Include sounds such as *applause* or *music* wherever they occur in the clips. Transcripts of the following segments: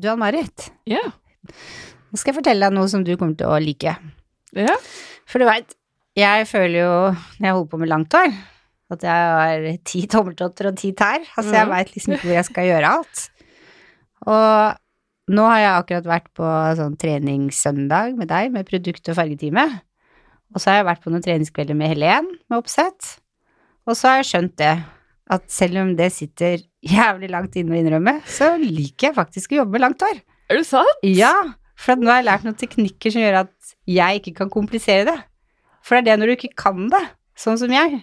Du, Ann-Marit, Ja. nå skal jeg fortelle deg noe som du kommer til å like. Ja. For du veit, jeg føler jo, når jeg holder på med langt hår, at jeg har ti tommeltotter og ti tær. Altså, jeg Mhm. veit liksom ikke hvor jeg skal gjøre alt. Og nå har jeg akkurat vært på sånn treningssøndag med deg, med produkt- og fargetime. Og så har jeg vært på noen treningskvelder med Helen, med oppsett. Og så har jeg skjønt det, at selv om det sitter jævlig langt inne å innrømme, så liker jeg faktisk å jobbe med langt hår. Er det sant? Ja, for nå har jeg lært noen teknikker som gjør at jeg ikke kan komplisere det. For det er det når du ikke kan det, sånn som jeg,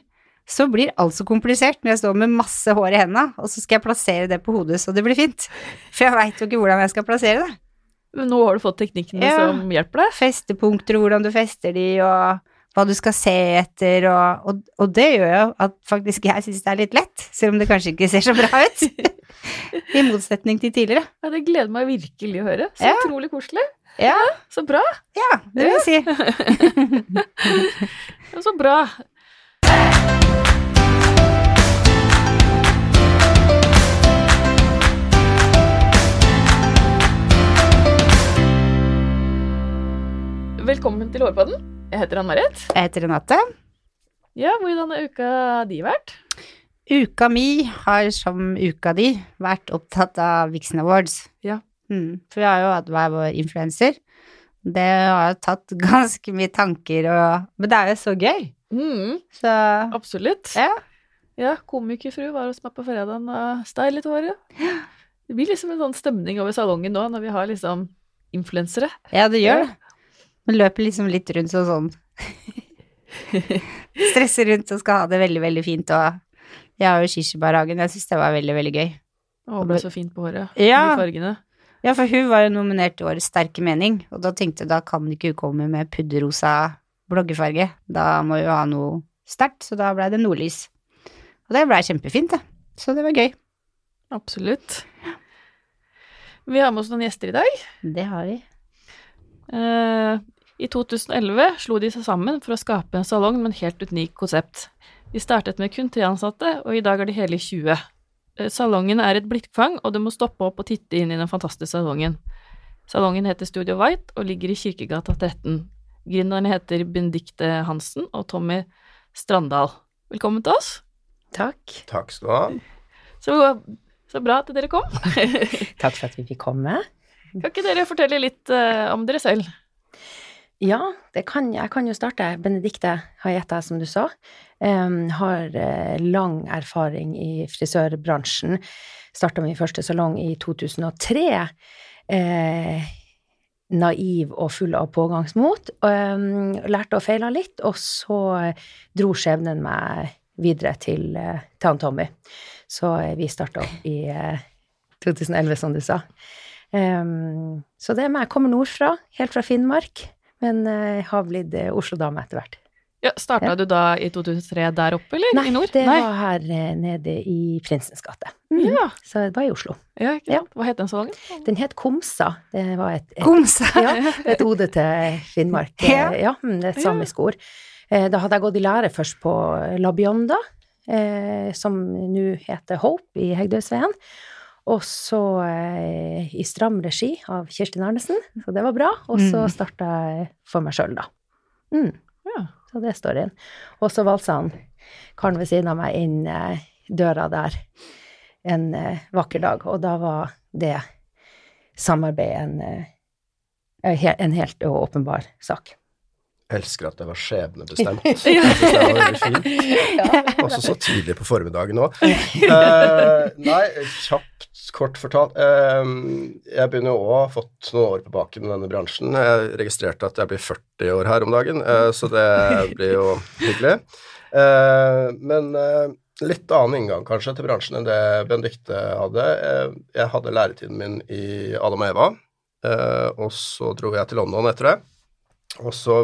så blir alt så komplisert når jeg står med masse hår i hendene, og så skal jeg plassere det på hodet så det blir fint. For jeg veit jo ikke hvordan jeg skal plassere det. Men nå har du fått teknikkene Ja. som hjelper deg. Festepunkter og hvordan du fester de, og hva du skal se etter, og, og, og det gjør jo at faktisk jeg syns det er litt lett, selv om det kanskje ikke ser så bra ut. *laughs* I motsetning til tidligere. Ja, det gleder meg virkelig å høre. Så Ja. utrolig koselig. Ja, Så bra. ja, det vil jeg si. *laughs* Så bra. Velkommen til Hårpodden. Jeg heter Ann-Marit. Jeg heter Renate. Ja, hvordan har uka di vært? Uka mi har som uka di vært opptatt av Vixen Awards. Ja. Mm, for vi har jo hatt hver vår influenser. Det har tatt *laughs* ganske mye tanker og Men det er jo så gøy. Mm, Så absolutt. ja. Ja, komikerfru var hos meg på fredagen og stylet håret. Det blir liksom en sånn stemning over salongen nå, når vi har liksom influensere. ja, det gjør det. Man løper liksom litt rundt sånn sånn *laughs* Stresser rundt og skal ha det veldig, veldig fint og Jeg har jo kirsebærhagen. Jeg syns det var veldig, veldig gøy. Å, det ble så fint på håret. Ja. De fargene. Ja, for hun var jo nominert til Årets sterke mening, og da tenkte jeg da kan ikke hun komme med pudderrosa bloggefarge. Da må hun ha noe sterkt, så da blei det nordlys. Og det blei kjempefint, det. Så det var gøy. Absolutt. Vi har med oss noen gjester i dag. Det har vi. Eh, I 2011 slo de seg sammen for å skape en salong med en helt unik konsept. De startet med kun tre ansatte, og i dag er de hele 20. Eh, Salongen er et blikkfang, og du må stoppe opp og titte inn i den fantastiske salongen. Salongen heter Studio White og ligger i Kirkegata 13. Gründerne heter Benedicte Hansen og Tommy Strandal. Velkommen til oss. Takk. Takk skal du ha. Så, så bra at dere kom. *laughs* Takk for at vi fikk komme. Kan ikke dere fortelle litt uh, om dere selv? Ja, kan, jeg kan jo starte. Benedikte Hayeta, som du sa. um, har eh, lang erfaring i frisørbransjen. Starta min første salong i 2003. Eh, naiv og full av pågangsmot. Um, lærte og feila litt, og så dro skjebnen meg videre til, eh, til han Tommy. Så eh, vi starta opp i eh, 2011, som du sa. Um, så det er meg. Jeg kommer nordfra, helt fra Finnmark, men uh, har blitt uh, Oslo-dame etter hvert. Ja, Starta Ja. du da i 2003 der oppe, eller Nei, i nord? det var her eh, nede i Prinsens gate. Mm. Ja. Så det var i Oslo. ja, ikke Ja. sant? Hva het den salongen? Den het Komsa. Det var et, et, Komsa! *laughs* ja, et ode til Finnmark. Ja. Eh, ja, mm, det et Ja. samisk ord. Eh, Da hadde jeg gått i lære først på La Bionda, eh, som nå heter Hope i Hegdøysveien. Og så eh, i stram regi av Kirstin Arnesen, så det var bra. Og så Mm. starta jeg for meg sjøl, da. Mm. Ja. Så det står inn. Og så valsa han karen ved siden av meg inn eh, døra der en eh, vakker dag, og da var det samarbeidet en, eh, en helt åpenbar sak. Elsker at det var skjebnebestemt. *laughs* Veldig fint. *laughs* Også så tidlig på formiddagen òg. *laughs* nei, kjapt, kort fortalt. Uh, jeg begynner jo òg å ha fått noen år på baken i denne bransjen. Jeg registrerte at jeg blir 40 år her om dagen, uh, så det blir jo hyggelig. Eh, men eh, litt annen inngang kanskje til bransjen enn det Benedicte hadde. Eh, jeg hadde læretiden min i Adam og Eva, eh, og så dro jeg til London etter det. Og så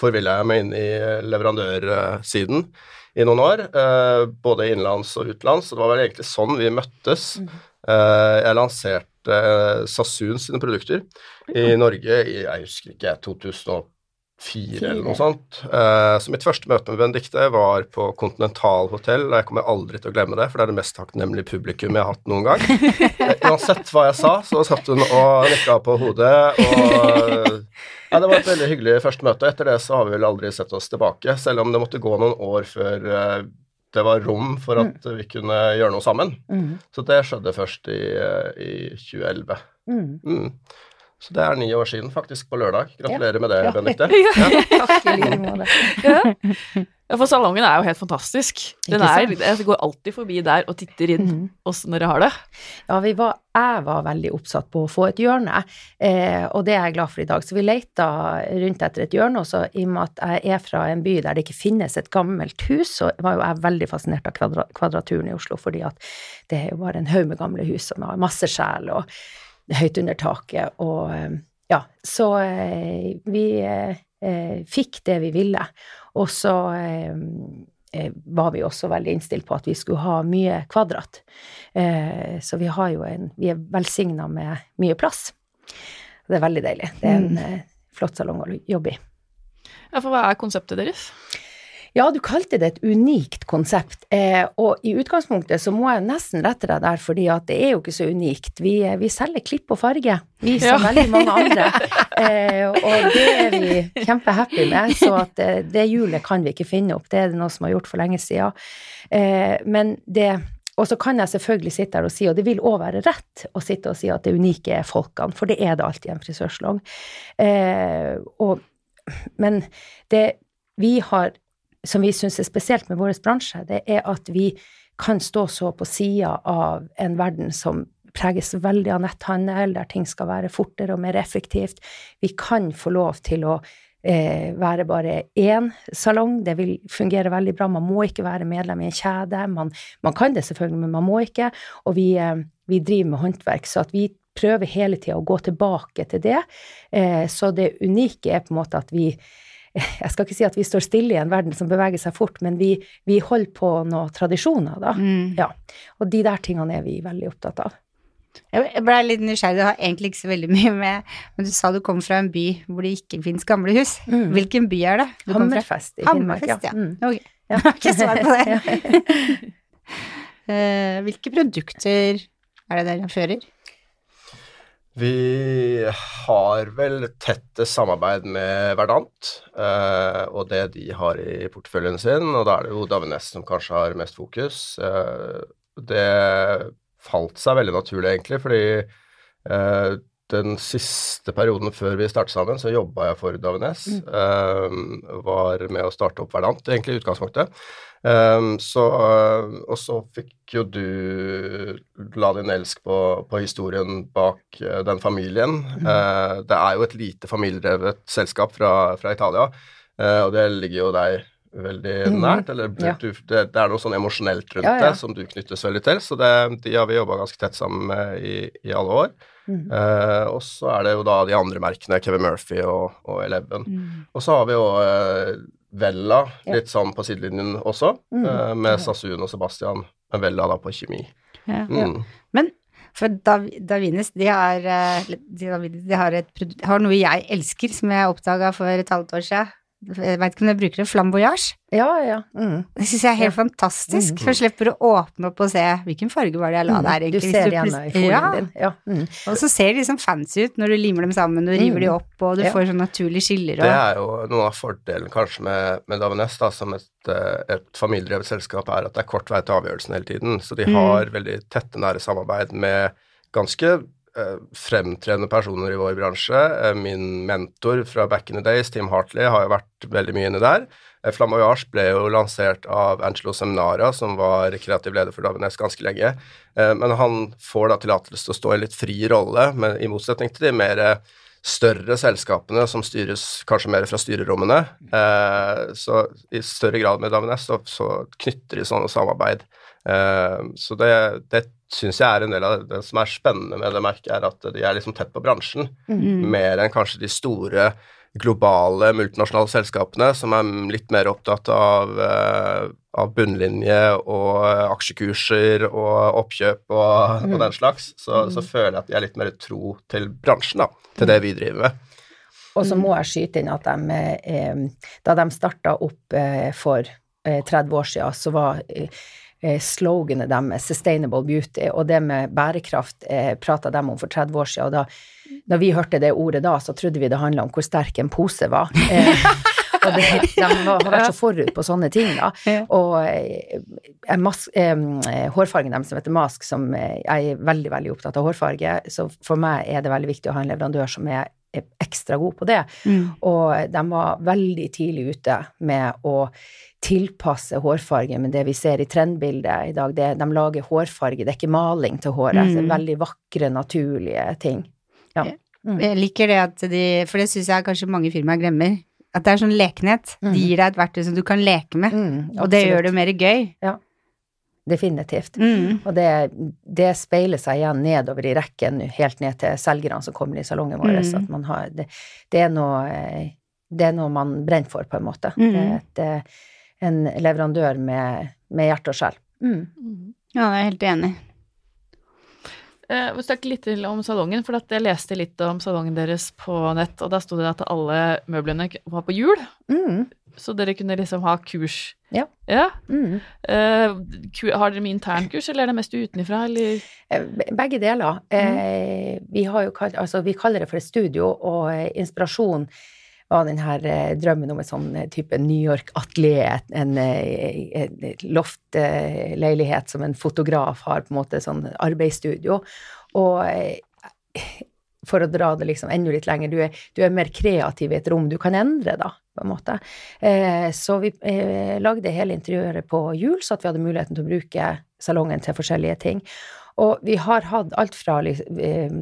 forvilla jeg meg inn i leverandørsiden i noen år, eh, både innenlands og utenlands. Det var vel egentlig sånn vi møttes. Eh, jeg lanserte eh, Sassoon sine produkter i Norge i jeg husker ikke, fire eller noe sånt. Uh, så mitt første møte med Benedicte var på Continental Hotel, og jeg kommer aldri til å glemme det, for det er det mest takknemlige publikum jeg har hatt noen gang. Uh, uansett hva jeg sa, så satt hun og nikka på hodet, og ja, det var et veldig hyggelig første møte. Etter det så har vi vel aldri sett oss tilbake, selv om det måtte gå noen år før uh, det var rom for at mm. vi kunne gjøre noe sammen. Mm. Så det skjedde først i, i 2011. Mm. Så det er ni år siden, faktisk, på lørdag. Gratulerer ja. med det, ja. Benedicte. *laughs* Ja. Takk i like måte. Ja, for salongen er jo helt fantastisk. Er, jeg går alltid forbi der og titter inn mm. når dere har det. Ja, var, jeg var veldig oppsatt på å få et hjørne, eh, og det er jeg glad for i dag. Så vi leita rundt etter et hjørne, også, i og med at jeg er fra en by der det ikke finnes et gammelt hus, så var jo jeg veldig fascinert av kvadra, Kvadraturen i Oslo, fordi at det er jo bare en haug med gamle hus som har masse sjel og høyt under taket. Og eh, ja, så eh, vi eh, fikk det vi ville. Og så var vi også veldig innstilt på at vi skulle ha mye kvadrat. Så vi har jo en Vi er velsigna med mye plass. Det er veldig deilig. Det er en mm. flott salong å jobbe i. Ja, for hva er konseptet deres? Ja, du kalte det et unikt konsept, eh, og i utgangspunktet så må jeg nesten rette deg der, fordi at det er jo ikke så unikt. Vi, eh, vi selger klipp og farge, vi som ja. veldig mange andre, *laughs* eh, og det er vi kjempehappy med. Så at eh, det hjulet kan vi ikke finne opp, det er det noe som har gjort for lenge siden. Eh, men det og så kan jeg selvfølgelig sitte her og si, og det vil òg være rett å sitte og si at det unike er folkene, for det er det alltid i en frisørsalong. Eh, men det vi har som vi syns er spesielt med vår bransje, det er at vi kan stå så på sida av en verden som preges veldig av netthandel, der ting skal være fortere og mer effektivt. Vi kan få lov til å eh, være bare én salong. Det vil fungere veldig bra. Man må ikke være medlem i en kjede. Man, man kan det selvfølgelig, men man må ikke. Og vi, eh, vi driver med håndverk, så at vi prøver hele tida å gå tilbake til det. Eh, så det unike er på en måte at vi *laughs* jeg skal ikke si at vi står stille i en verden som beveger seg fort, men vi, vi holder på noen tradisjoner, da. Mm. Ja. Og de der tingene er vi veldig opptatt av. Jeg ble litt nysgjerrig, det har egentlig ikke så veldig mye med Men du sa du kom fra en by hvor det ikke finnes gamle hus. Mm. Hvilken by er det? Hammerfest i Finnmark. Hammerfest, ja. Mm. Okay. Ja. Jeg *laughs* har ikke svar på det. *laughs* uh, hvilke produkter er det dere fører? Vi har vel tette samarbeid med Verdant eh, og det de har i porteføljen sin, og da er det jo Davines som kanskje har mest fokus. Eh, det falt seg veldig naturlig, egentlig, fordi eh, den siste perioden før vi startet sammen, så jobba jeg for Davines. Mm. Um, var med å starte opp Verdant, egentlig, i utgangspunktet. Um, så, og så fikk jo du la din elsk på, på historien bak uh, den familien. Mm. Uh, det er jo et lite familiedrevet selskap fra, fra Italia, uh, og det ligger jo deg veldig mm. nært. Eller ja. du, det, det, er noe sånn emosjonelt rundt ja, ja. det som du knyttes veldig til. Så det, de har vi jobba ganske tett sammen med i, i alle år. Mm. og så er det jo da de andre merkene, Kevin Murphy og, og Eleven. Mm. Og så har vi jo Vella litt sånn på sidelinjen også, mm. uh, med Sasun og Sebastian, men Vella da på kjemi. Ja. Mm. Men for Dav Davines, de har, eh, de, de har, et, har noe jeg elsker, som jeg oppdaga for et halvt år siden. Jeg veit ikke om jeg bruker det, flamboyage. Ja, ja. Mm. Det syns jeg er helt ja. fantastisk, mm. for jeg slipper å åpne opp og se hvilken farge var det jeg la der, egentlig. Du ser det gjerne i folien ja. din. Ja. Mm. Og så ser de liksom fancy ut når du limer dem sammen og river de mm. opp, og du får sånn naturlige skiller. Og... Det er jo noen av fordelen kanskje med, med Davenes da, som et, eh, et familiedrevet selskap, er at det er kort vei til avgjørelsen hele tiden. Så de mm. har veldig tette, nære samarbeid med ganske fremtredende personer i vår bransje. Eh, min mentor fra back in the days, Tim Hartley, har jo vært veldig mye inne der. Eh, Flamoyage ble jo lansert av Angelo Seminara, som var kreativ leder for Davines ganske lenge. Men han får da tillatelse til å stå i litt fri rolle, men i motsetning til de mer større selskapene som styres kanskje mer fra styrerommene. Så i større grad med Davines så, så knytter de sånne samarbeid. Så det, det syns jeg er en del av det, som er spennende med det merket, er at de er liksom tett på bransjen. Mm. Mer enn kanskje de store globale multinasjonale selskapene som er litt mer opptatt av, uh, av bunnlinje og aksjekurser og oppkjøp og, mm. og den slags, så, mm. så, føler jeg at de er litt mer tro til bransjen, da, til det vi driver med. Og så må jeg skyte inn at de, eh, da de starta opp eh, for eh, 30 år siden, så var eh, eh, sloganet deres 'Sustainable Beauty', og det med bærekraft eh, prata de om for 30 år siden. Og da, når vi hørte det ordet da, så trodde vi det handla om hvor sterk en pose var. *laughs* Eh, og det, de har vært så forut på sånne ting, da. Og eh, en mas, eh, hårfargen deres som heter Mask, som eh, jeg er veldig, veldig opptatt av hårfarge, så for meg er det veldig viktig å ha en leverandør som er ekstra god på det. Mm. Og de var veldig tidlig ute med å tilpasse hårfarge med det vi ser i trendbildet i dag. Det, de lager hårfarge, det er ikke maling til håret. Mm. Det er veldig vakre, naturlige ting. Ja. Mm. Jeg liker det at de For det syns jeg kanskje mange firmaer glemmer. At det er sånn lekenhet. Mm. De gir deg et verktøy som du kan leke med, Mm, og det gjør det mer gøy. Definitivt. Mm. Og det, det speiler seg igjen nedover i rekken, helt ned til selgerne som kommer i salongen vår. Mm. At man har, det, det, er noe, det er noe man brenner for, på en måte. Mm. Det er et, en leverandør med, med hjerte og sjel. Mm. Ja, jeg er helt enig. Eh, Vi snakker litt til om salongen, for at jeg leste litt om salongen deres på nett, og da sto det at alle møblene var på hjul, Mm. Så dere kunne liksom ha kurs. Ja. ja. Mm. Uh, har dere med internkurs, eller er det mest utenfra, eller? Eh, Begge deler. Eh, vi, har jo kalt, altså, vi kaller det for et studio, og inspirasjon var den her drømmen om en sånn type New York-atelier, en, en loftleilighet som en fotograf har, på en måte sånn arbeidsstudio. Og for å dra det liksom enda litt lenger, du er, du er mer kreativ i et rom, du kan endre da, på en måte. Eh, så vi eh, lagde hele interiøret på hjul, så at vi hadde muligheten til å bruke salongen til forskjellige ting. Og vi har hatt alt fra eh,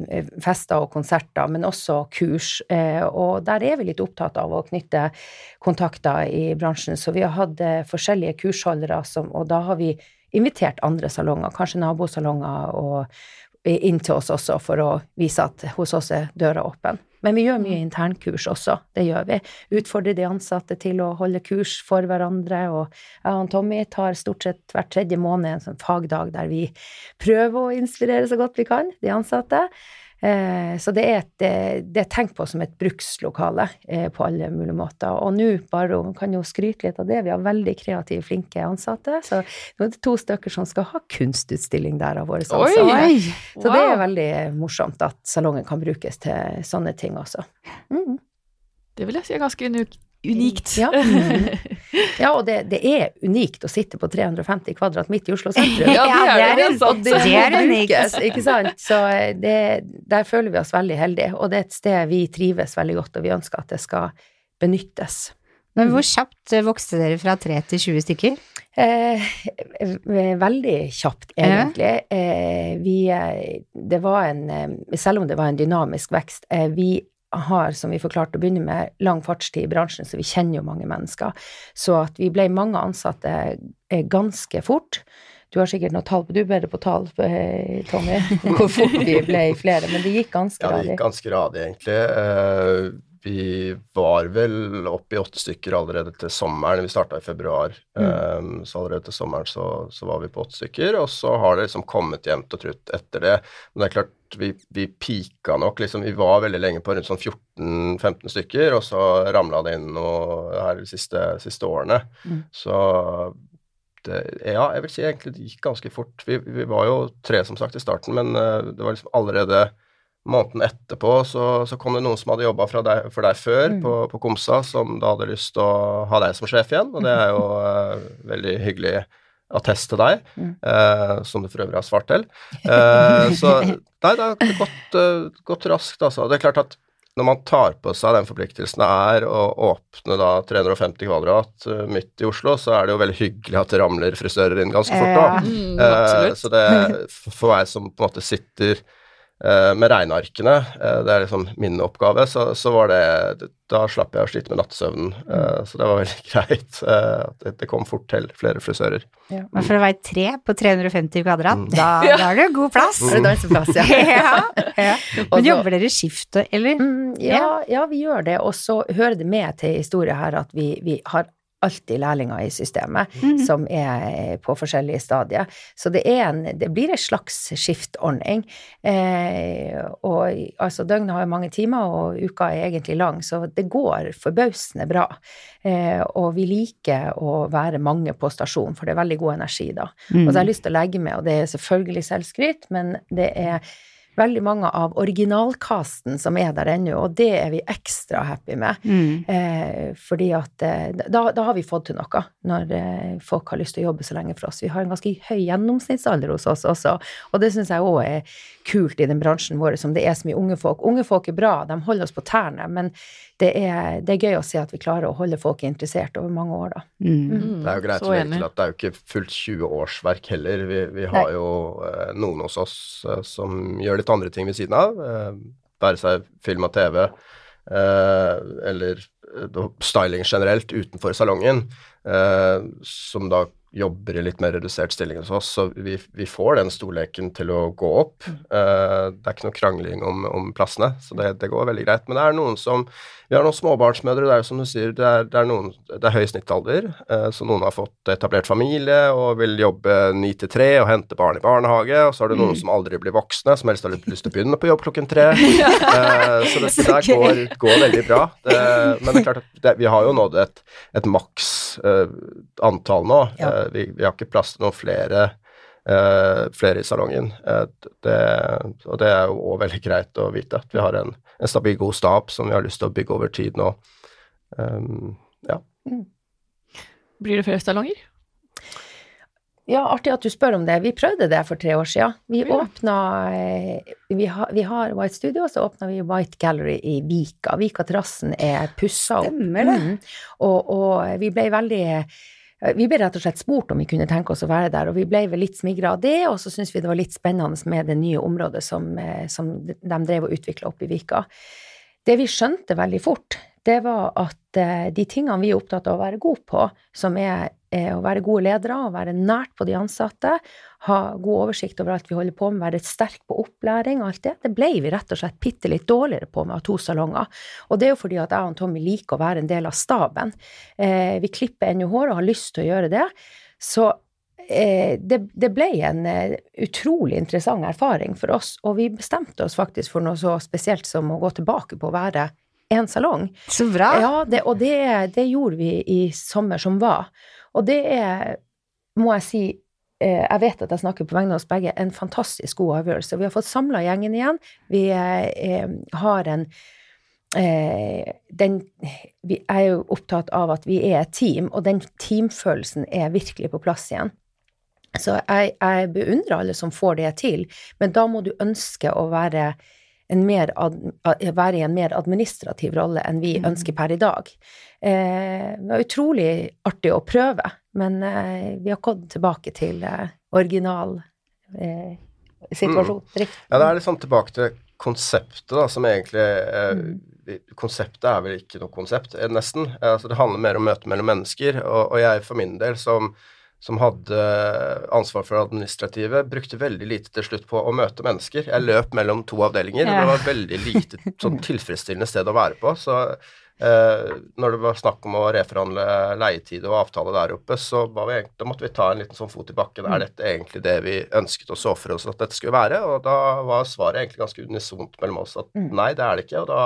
fester og konserter, men også kurs. Eh, og der er vi litt opptatt av å knytte kontakter i bransjen. Så vi har hatt eh, forskjellige kursholdere, og da har vi invitert andre salonger, kanskje nabosalonger, og inn til oss også for å vise at hos oss er døra åpen. Men vi gjør mye internkurs også, det gjør vi. Utfordrer de ansatte til å holde kurs for hverandre, og jeg og Tommy tar stort sett hver tredje måned en sånn fagdag der vi prøver å inspirere så godt vi kan, de ansatte. Eh, så det er, et, eh, det er tenkt på som et brukslokale eh, på alle mulige måter. Og nå bare hun kan jo skryte litt av det, vi har veldig kreative, flinke ansatte. Så nå er det to stykker som skal ha kunstutstilling der av våre ansatte. Oi! Så det er veldig morsomt at salongen kan brukes til sånne ting også. Mm. Det vil jeg si er ganske unu- unikt. Ja, *laughs* mm. ja og det, det er unikt å sitte på 350 kvadrat midt i Oslo sentrum. *laughs* Ja, det er det, det er en-. Det er unikt. ikke sant? Så det, der føler vi oss veldig heldige, og det er et sted vi trives veldig godt, og vi ønsker at det skal benyttes. Men hvor kjapt eh, vokste dere fra 3 til 20 stykker? Eh, eh, veldig kjapt, egentlig. Eh, vi, eh, det var en, selv om det var en dynamisk vekst, eh, vi har, som vi forklarte å begynne med, lang fartstid i bransjen, så vi kjenner jo mange mennesker. Så at vi ble mange ansatte eh, ganske fort. Du har sikkert noe tall på, du er bedre på tall, eh, Tommy, hvor fort vi ble flere, men det gikk ganske Ja, det gikk ganske radig, egentlig. Vi var vel oppe i åtte stykker allerede til sommeren. Vi starta i februar, eh, så allerede til sommeren så, så var vi på åtte stykker. Og så har det liksom kommet jevnt og trutt etter det. Men det er klart, vi, vi pika nok. liksom, Vi var veldig lenge på rundt sånn 14-15 stykker, og så ramla det inn noe her de siste, siste årene. Mm. Så det, ja, jeg vil si egentlig det gikk ganske fort. Vi, vi var jo tre, som sagt, i starten, men uh, det var liksom allerede måneden etterpå så, så kom det noen som hadde jobba for deg før Mm. på, på Komsa, som da hadde lyst til å ha deg som sjef igjen, og det er jo uh, veldig hyggelig attest til deg, Mm. uh, som du for øvrig har svart til. Uh, så nei, det har gått, gått raskt, altså. Det er klart at når man tar på seg den forpliktelsen det er å åpne da 350 kvadrat midt i Oslo, så er det jo veldig hyggelig at det ramler frisører inn ganske fort da. Ja. Mm, Eh, så det, for meg som på en måte sitter med regnearkene, eh, det er liksom min oppgave, så, så var det Da slapp jeg å slite med nattesøvnen. eh, så det var veldig *laughs* greit eh, det, det kom fort til flere frisører. Ja. Men for å være tre på 350 kvadrat, Mm. da, *laughs* Ja. da er det god plass. Er det plass, ja? *laughs* ja, ja. Men jobber dere skift, eller? Mm, ja, ja, vi gjør det. Og så hører det med til historien her at vi, vi har alltid lærlinger i systemet Mhm. som er på forskjellige stadier. Så det, en, det blir en slags skiftordning. Eh, og altså, døgnet har jo mange timer, og uka er egentlig lang, så det går forbausende bra. Eh, og vi liker å være mange på stasjon, for det er veldig god energi da. Mm. Og så har jeg lyst til å legge med, og det er selvfølgelig selvskryt, men det er veldig mange av originalkasten som er der ennå, og det er vi ekstra happy med. Mm. Eh, fordi at eh, da, da har vi fått til noe, når eh, folk har lyst til å jobbe så lenge for oss. Vi har en ganske høy gjennomsnittsalder hos oss også, og det syns jeg òg er kult i den bransjen vår som det er så mye unge folk. Unge folk er bra, de holder oss på tærne, men det er, det er gøy å se at vi klarer å holde folk interessert over mange år, da. Mm. Mm, Det er jo greit å legge til at det er jo ikke fullt 20 årsverk heller. Vi, vi har Nei. jo eh, noen hos oss eh, som gjør litt andre ting ved siden av. Eh, være seg film og TV, eh, eller eh, styling generelt utenfor salongen, eh, som da jobber i litt mer redusert stilling hos oss. Så vi, vi får den storleken til å gå opp. Uh, det er ikke noe krangling om, om plassene, så det, det går veldig greit. Men det er noen som Vi har noen småbarnsmødre, det er jo som du sier, det er, det er, noen, det er høy snittalder. uh, så noen har fått etablert familie og vil jobbe ni til tre og hente barn i barnehage. Og så har du noen som aldri blir voksne, som helst har lyst til å begynne på jobb klokken tre. *laughs* Uh, så det der går, går veldig bra. Det, men det er klart at vi har jo nådd et, et maks antall nå. Ja. Eh, vi, vi har ikke plass til noen flere, eh, flere i salongen. Eh, det, og det er jo òg veldig greit å vite at vi har en, en stabil, god stab som vi har lyst til å bygge over tid nå. Um, ja. Blir det flere salonger? Ja, artig at du spør om det. Vi prøvde det for tre år siden. Vi Ja. åpna vi, ha, vi har White Studio, og så åpna vi White Gallery i Vika. Vika terrassen er pussa opp. Stemmer det. Mm. Og, og vi ble veldig vi ble rett og slett spurt om vi kunne tenke oss å være der, og vi ble vel litt smigra av det, og så syntes vi det var litt spennende med det nye området som, eh, som de drev og utvikla opp i Vika. Det vi skjønte veldig fort, det var at eh, de tingene vi er opptatt av å være gode på, som er eh, å være gode ledere, å være nært på de ansatte, ha god oversikt over alt vi holder på med, være sterk på opplæring og alt det, det ble vi rett og slett bitte litt dårligere på med ha to salonger. Og det er jo fordi at jeg og Tommy liker å være en del av staben. Eh, vi klipper ennå hår og har lyst til å gjøre det. Så eh, det, det ble en eh, utrolig interessant erfaring for oss, og vi bestemte oss faktisk for noe så spesielt som å gå tilbake på å være en salong. Så bra. Ja, det, og det, det gjorde vi i sommer som var. Og det er, må jeg si, eh, jeg vet at jeg snakker på vegne av oss begge, en fantastisk god avgjørelse. Vi har fått samla gjengen igjen. Vi eh, har en eh, den, vi er jo opptatt av at vi er et team, og den teamfølelsen er virkelig på plass igjen. Så jeg, jeg beundrer alle som får det til, men da må du ønske å være, ad, være i en mer administrativ rolle enn vi ønsker per i dag. Eh, det var utrolig artig å prøve, men eh, vi har gått tilbake til eh, original eh, situasjon, drift. ja, det er litt sånn tilbake til konseptet, da, som egentlig eh, Mm. Konseptet er vel ikke noe konsept, eh, nesten. Eh, altså, det handler mer om møte mellom mennesker, og, og jeg for min del, som, som hadde ansvar for det administrative, brukte veldig lite til slutt på å møte mennesker. Jeg løp mellom to avdelinger, og det var veldig lite sånn tilfredsstillende sted å være på. Så eh, når det var snakk om å reforhandle leietid og avtale der oppe, så var vi, da måtte vi ta en liten sånn fot i bakken. Er dette egentlig det vi ønsket og så for oss at dette skulle være? Og da var svaret egentlig ganske unisont mellom oss at Mm. nei, det er det ikke. Og da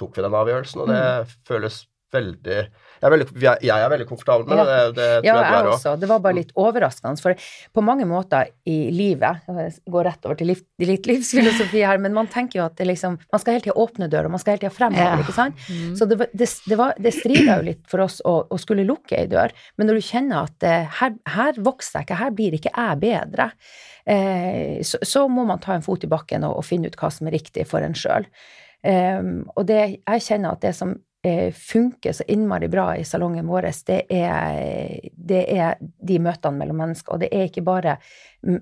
tok vi den avgjørelsen, og det føles veldig jeg er, veldig, jeg er veldig komfortabel med det, det, det tror Ja, jeg du er òg. også. Det var bare litt overraskende. For på mange måter i livet Jeg går rett over til liv, litt livsfilosofi her, men man tenker jo at det liksom Man skal hele tida åpne døra, man skal hele tida fremover, Ja. ikke sant? Mm. Så det, var- det, det, var- det strida jo litt for oss å, å skulle lukke ei dør, men når du kjenner at eh, her, her vokser jeg ikke, her blir ikke jeg bedre, eh, så, så må man ta en fot i bakken og, og finne ut hva som er riktig for en sjøl. og det, jeg kjenner at det som funker så innmari bra i salongen vår, det er, det er de møtene mellom mennesker. Og det er ikke bare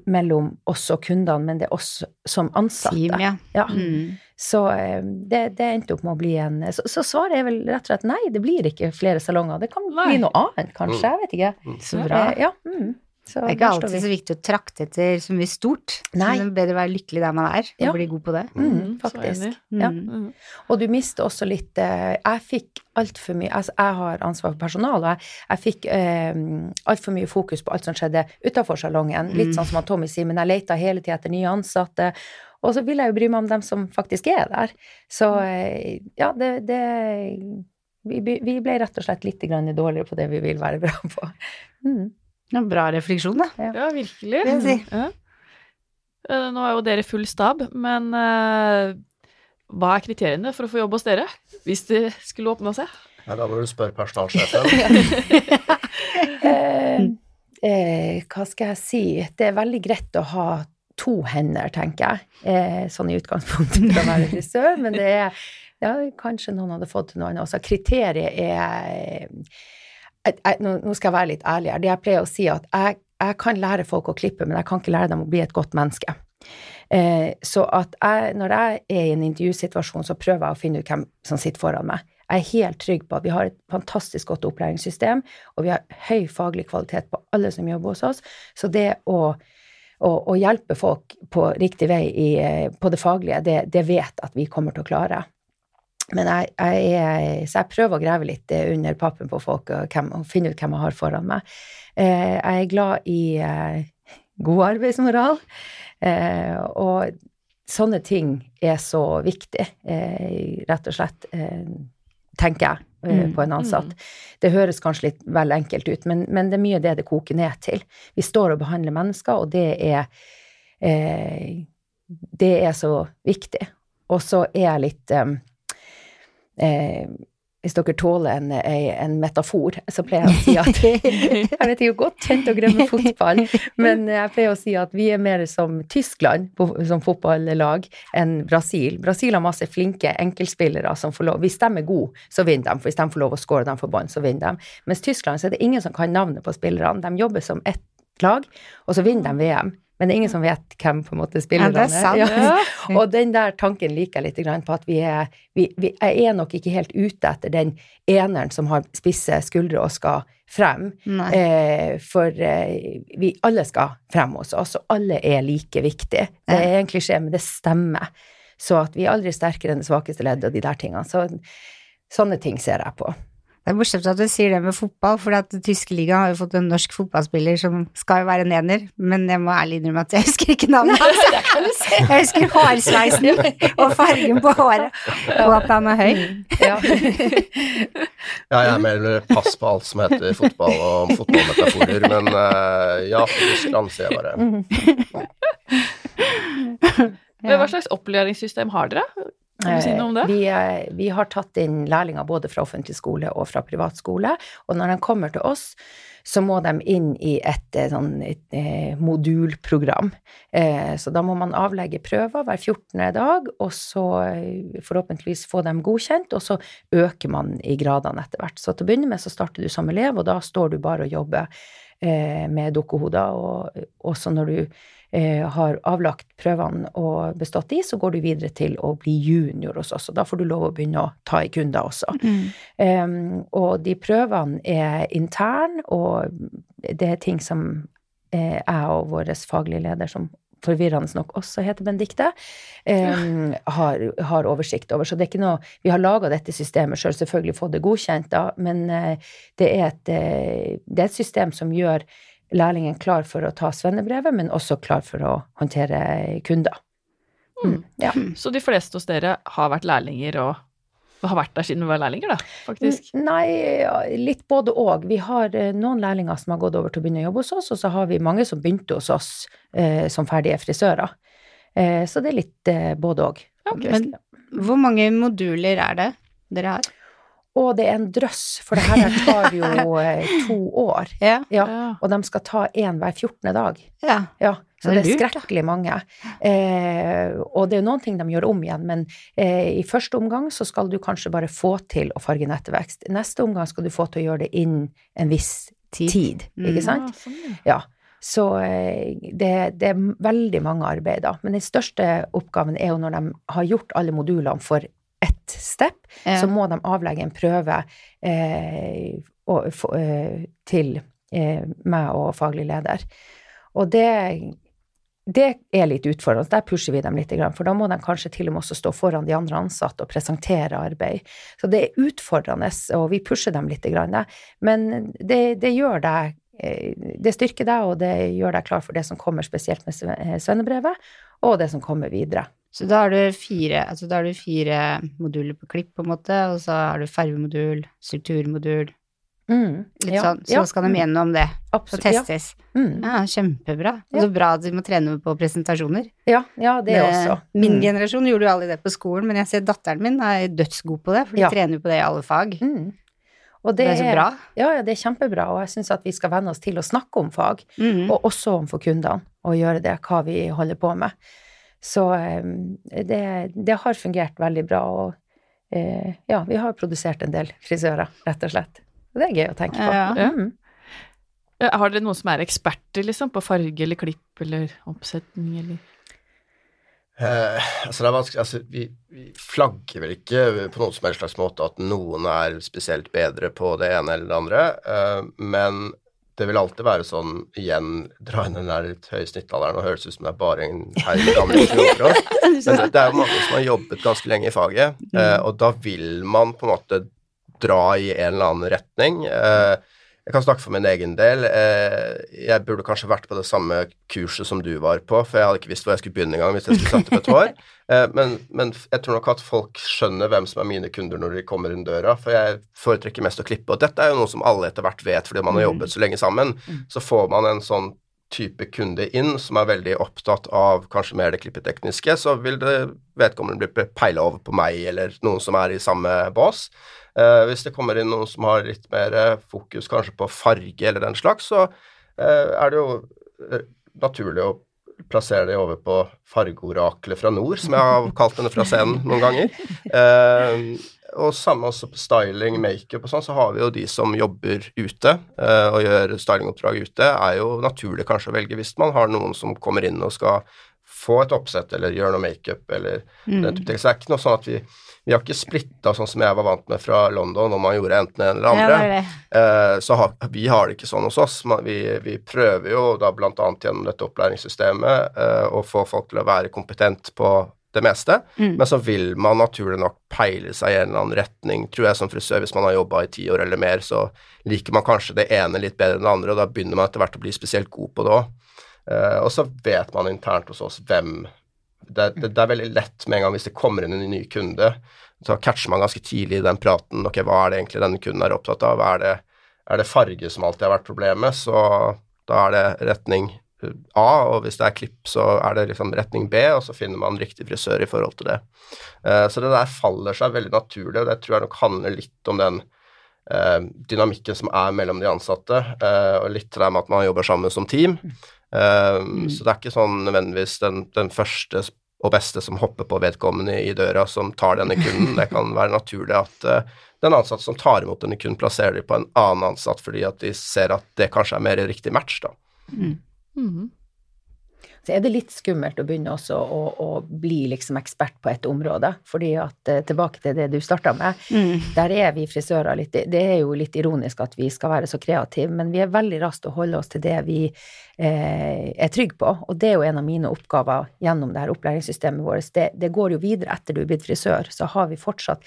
mellom oss og kundene, men det er oss som ansatte. Team, ja. Ja. Mm. Så eh, det, det endte opp med å bli en så, så svaret er vel rett og slett nei, det blir ikke flere salonger. Det kan Nei. bli noe annet, kanskje. Jeg vet ikke. Så bra. Eh, Ja. Mm. Så Det er ikke alltid så viktig å trakte etter så mye stort. Nei. Men det er bedre å være lykkelig der man er, og Ja. bli god på det. Mm, Mm, faktisk. Ja. Mm. Mm. Og du mister også litt eh, Jeg fikk altfor mye altså Jeg har ansvar for personal, og jeg, jeg fikk eh, altfor mye fokus på alt som skjedde utafor salongen. Litt Mm. sånn som Tommy sier, men jeg leita hele tida etter nye ansatte. Og så vil jeg jo bry meg om dem som faktisk er der. Så eh, ja, det, det vi, vi ble rett og slett litt grann dårligere på det vi vil være bra på. Mm. Ja, bra refleksjon, da. Ja, virkelig. Det si. Ja. Eh, Nå er jo dere full stab, men uh, hva er kriteriene for å få jobb hos dere? Hvis det skulle åpna seg? Ja, da må du spørre personalsjefen. *laughs* Eh, eh, hva skal jeg si? Det er veldig greit å ha to hender, tenker jeg. Eh, sånn i utgangspunktet for å være frisør, men det er ja, kanskje noen hadde fått til noe annet også. Kriteriet er jeg, jeg, nå, skal jeg være litt ærlig her. Jeg pleier å si, at jeg, jeg kan lære folk å klippe, men jeg kan ikke lære dem å bli et godt menneske. Eh, så at jeg, når jeg er i en intervjusituasjon, så prøver jeg å finne ut hvem som sitter foran meg. Jeg er helt trygg på at vi har et fantastisk godt opplæringssystem, og vi har høy faglig kvalitet på alle som jobber hos oss. Så det å, å, å hjelpe folk på riktig vei i, eh, på det faglige, det, det vet at vi kommer til å klare. Men jeg, jeg så jeg prøver å grave litt eh, under pappen på folk og, hvem, og finne ut hvem jeg har foran meg. Eh, jeg er glad i eh, god arbeidsmoral, eh, og sånne ting er så viktig, eh, rett og slett, eh, tenker jeg, Mm, på en ansatt. mm. Det høres kanskje litt vel enkelt ut, men, men det er mye det det koker ned til. Vi står og behandler mennesker, og det er eh, Det er så viktig. Og så er jeg litt eh, Hvis dere tåler en, en, metafor, så pleier jeg å si at *laughs* Jeg vet ikke, godt kjent å glemme fotball, men jeg pleier å si at vi er mer som Tyskland som fotballag enn Brasil. Brasil har masse flinke enkeltspillere som får lov Hvis de er gode, så vinner de. Hvis de får lov å score dem for bånd, så vinner de. Mens Tyskland så er det ingen som kan navnet på spillerne. De jobber som ett lag, og så vinner de VM. Men det er ingen som vet hvem på en måte spillerne den er. Ja. Ja. *laughs* Og den der tanken liker jeg litt på at vi er vi, vi, Jeg er nok ikke helt ute etter den eneren som har spisse skuldre og skal frem. Eh, for eh, vi alle skal frem hos oss, og alle er like viktige. Det er en klisjé, men det stemmer. Så at vi er aldri sterkere enn det svakeste leddet og de der tingene. Så sånne ting ser jeg på. Det er morsomt at du sier det med fotball, for at tyske liga har jo fått en norsk fotballspiller som skal jo være en ener, men jeg må ærlig innrømme at jeg husker ikke navnet hans. Jeg husker hårsveisen og fargen på håret, og at han er høy. Ja. *laughs* Ja, jeg melder pass på alt som heter fotball og fotballmetaforer, men eh, ja, Tyskland sier jeg bare. *laughs* Men Hva slags opplæringssystem har dere? Kan du si noe om det? Vi, eh, vi har tatt inn lærlinger både fra offentlig skole og fra privat skole, og når de kommer til oss, så må de inn i et, eh, sånn, et, eh, modulprogram. Eh, så da må man avlegge prøver hver 14. dag, og så eh, forhåpentligvis få dem godkjent, og så øker man i gradene etter hvert. Så til å begynne med så starter du som elev, og da står du bare og jobber eh, med dukkehoder, og også når du eh, har avlagt prøvene og bestått de, så går du videre til å bli junior hos oss, og da får du lov å begynne å ta i kunder også. Um, og de prøvene er interne, og det er ting som eh, jeg og vår faglige leder, som forvirrende nok også heter Benedicte, um, har, har oversikt over. Så det er ikke noe Vi har laga dette systemet sjøl, selv, selvfølgelig fått det godkjent, da, men uh, det, er et, uh, det er et system som gjør lærlingen klar for å ta svennebrevet, men også klar for å håndtere kunder. Mm, ja. Så de fleste hos dere har vært lærlinger og har vært der siden vi var lærlinger, da, faktisk? Nei, litt både og. Vi har eh, noen lærlinger som har gått over til å begynne å jobbe hos oss, og så har vi mange som begynte hos oss eh, som ferdige frisører. Eh, så det er litt eh, både og. Okay. Men hvor mange moduler er det dere har? Og det er en drøss, for det her tar jo *laughs* eh, to år. Ja. Ja, Ja. og de skal ta én hver 14. dag. ja. Ja, så Det det er skrekkelig mange. Eh, og det er jo noen ting de gjør om igjen, men eh, i første omgang så skal du kanskje bare få til å farge nettvekst. I neste omgang skal du få til å gjøre det innen en viss Tid. tid, Mm. ikke sant? Ja, sånn, ja. Ja. Så eh, det, det er veldig mange arbeider. Men den største oppgaven er jo når de har gjort alle modulene for ett step, Ja. så må de avlegge en prøve eh, og, for, eh, til eh, meg og faglig leder. Og det, det er litt utfordrende. Der pusher vi dem litt, for da må de kanskje til og med også stå foran de andre ansatte og presentere arbeid. Så det er utfordrende, og vi pusher dem litt. Men det, det gjør deg eh, det styrker deg, og det gjør deg klar for det som kommer spesielt med svennebrevet, og det som kommer videre. Så da har du fire, altså da har du fire moduler på klipp, på en måte, og så har du fargemodul, strukturmodul mm, Litt ja, sånn. Så ja, skal de gjennom det absolutt, og testes. Ja. Mm. ja kjempebra. Og så bra at de må trene på presentasjoner. Ja, ja det det, også. Min mm. generasjon gjorde jo aldri det på skolen, men jeg ser datteren min er dødsgod på det, for de trener på det i alle fag. Mm. Og det, det, er så bra. Ja, ja, det er kjempebra, og jeg syns at vi skal venne oss til å snakke om fag, mm. og også om for kundene, og gjøre det hva vi holder på med. Så eh, det, det, har fungert veldig bra, og eh, ja, vi har produsert en del frisører, rett og slett. Det er gøy å tenke på. Ja. Mm. Har dere noen som er eksperter, liksom, på farge eller klipp eller oppsetning, eller? Eh, altså det er vanskelig, altså vi, vi, flagger vel ikke på noen som helst slags måte at noen er spesielt bedre på det ene eller det andre, eh, men det vil alltid være sånn igjen Dra inn den der litt høye snittalderen og høres ut som det er bare en herr gamle *laughs* kroker. Men det, det er jo mange som har jobbet ganske lenge i faget, mm. eh, og da vil man på en måte dra i en eller annen retning. Eh, jeg kan snakke for min egen del. Eh, jeg burde kanskje vært på det samme kurset som du var på, for jeg hadde ikke visst hvor jeg skulle begynne engang hvis jeg skulle sette opp et hår. *laughs* Eh, men, men, jeg tror nok at folk skjønner hvem som er mine kunder når de kommer inn døra, for jeg foretrekker mest å klippe. Og dette er jo noe som alle etter hvert vet fordi man har jobbet så lenge sammen. Så får man en sånn type kunde inn som er veldig opptatt av kanskje mer det klippetekniske, så vil det vedkommende bli peila over på meg eller noen som er i samme bås. Eh, hvis det kommer inn noen som har litt mer eh, fokus kanskje på farge eller den slags, så eh, er det jo eh, naturlig å plassere det over på fargeoraklet fra nord, som jeg har kalt henne fra scenen noen ganger. Eh, og samme også på styling, makeup og sånn, så har vi jo de som jobber ute eh, og gjør stylingoppdrag ute, er jo naturlig kanskje å velge hvis man har noen som kommer inn og skal få et oppsett eller gjøre noe makeup eller mm. den type ting. Så det er ikke noe sånn at vi vi har ikke splitta sånn som jeg var vant med fra London, om man gjorde enten en eller andre. Ja, det det. Eh, så ha, vi har det ikke sånn hos oss. Vi, vi prøver jo da bl.a. gjennom dette opplæringssystemet eh, å få folk til å være kompetent på det meste, mm. men så vil man naturlig nok peile seg i en eller annen retning, tror jeg som frisør. Hvis man har jobba i ti år eller mer, så liker man kanskje det ene litt bedre enn det andre, og da begynner man etter hvert å bli spesielt god på det òg. Uh, og så vet man internt hos oss hvem det, det, det, er veldig lett med en gang hvis det kommer inn en ny kunde, så catcher man ganske tidlig i den praten ok, hva er det egentlig denne kunden er opptatt av. Er det, er det farge som alltid har vært problemet, så da er det retning A, og hvis det er klipp, så er det liksom retning B, og så finner man riktig frisør i forhold til det. Uh, så det der faller seg veldig naturlig, og det tror jeg nok handler litt om den uh, dynamikken som er mellom de ansatte, uh, og litt det med at man jobber sammen som team. Mm. Så det er ikke sånn nødvendigvis den, den, første og beste som hopper på vedkommende i døra, som tar denne kunden. *laughs* Det kan være naturlig at den ansatte som tar imot denne kunden, plasserer dem på en annen ansatt fordi at de ser at det kanskje er mer riktig match, da. Mm. Mm så er det litt skummelt å begynne også å, å bli liksom ekspert på et område. fordi at eh, tilbake til det du starta med, mm. der er vi frisører litt Det er jo litt ironisk at vi skal være så kreative, men vi er veldig raskt å holde oss til det vi eh, er trygge på. Og det er jo en av mine oppgaver gjennom det her opplæringssystemet vårt. Det, det går jo videre etter du er blitt frisør, så har vi fortsatt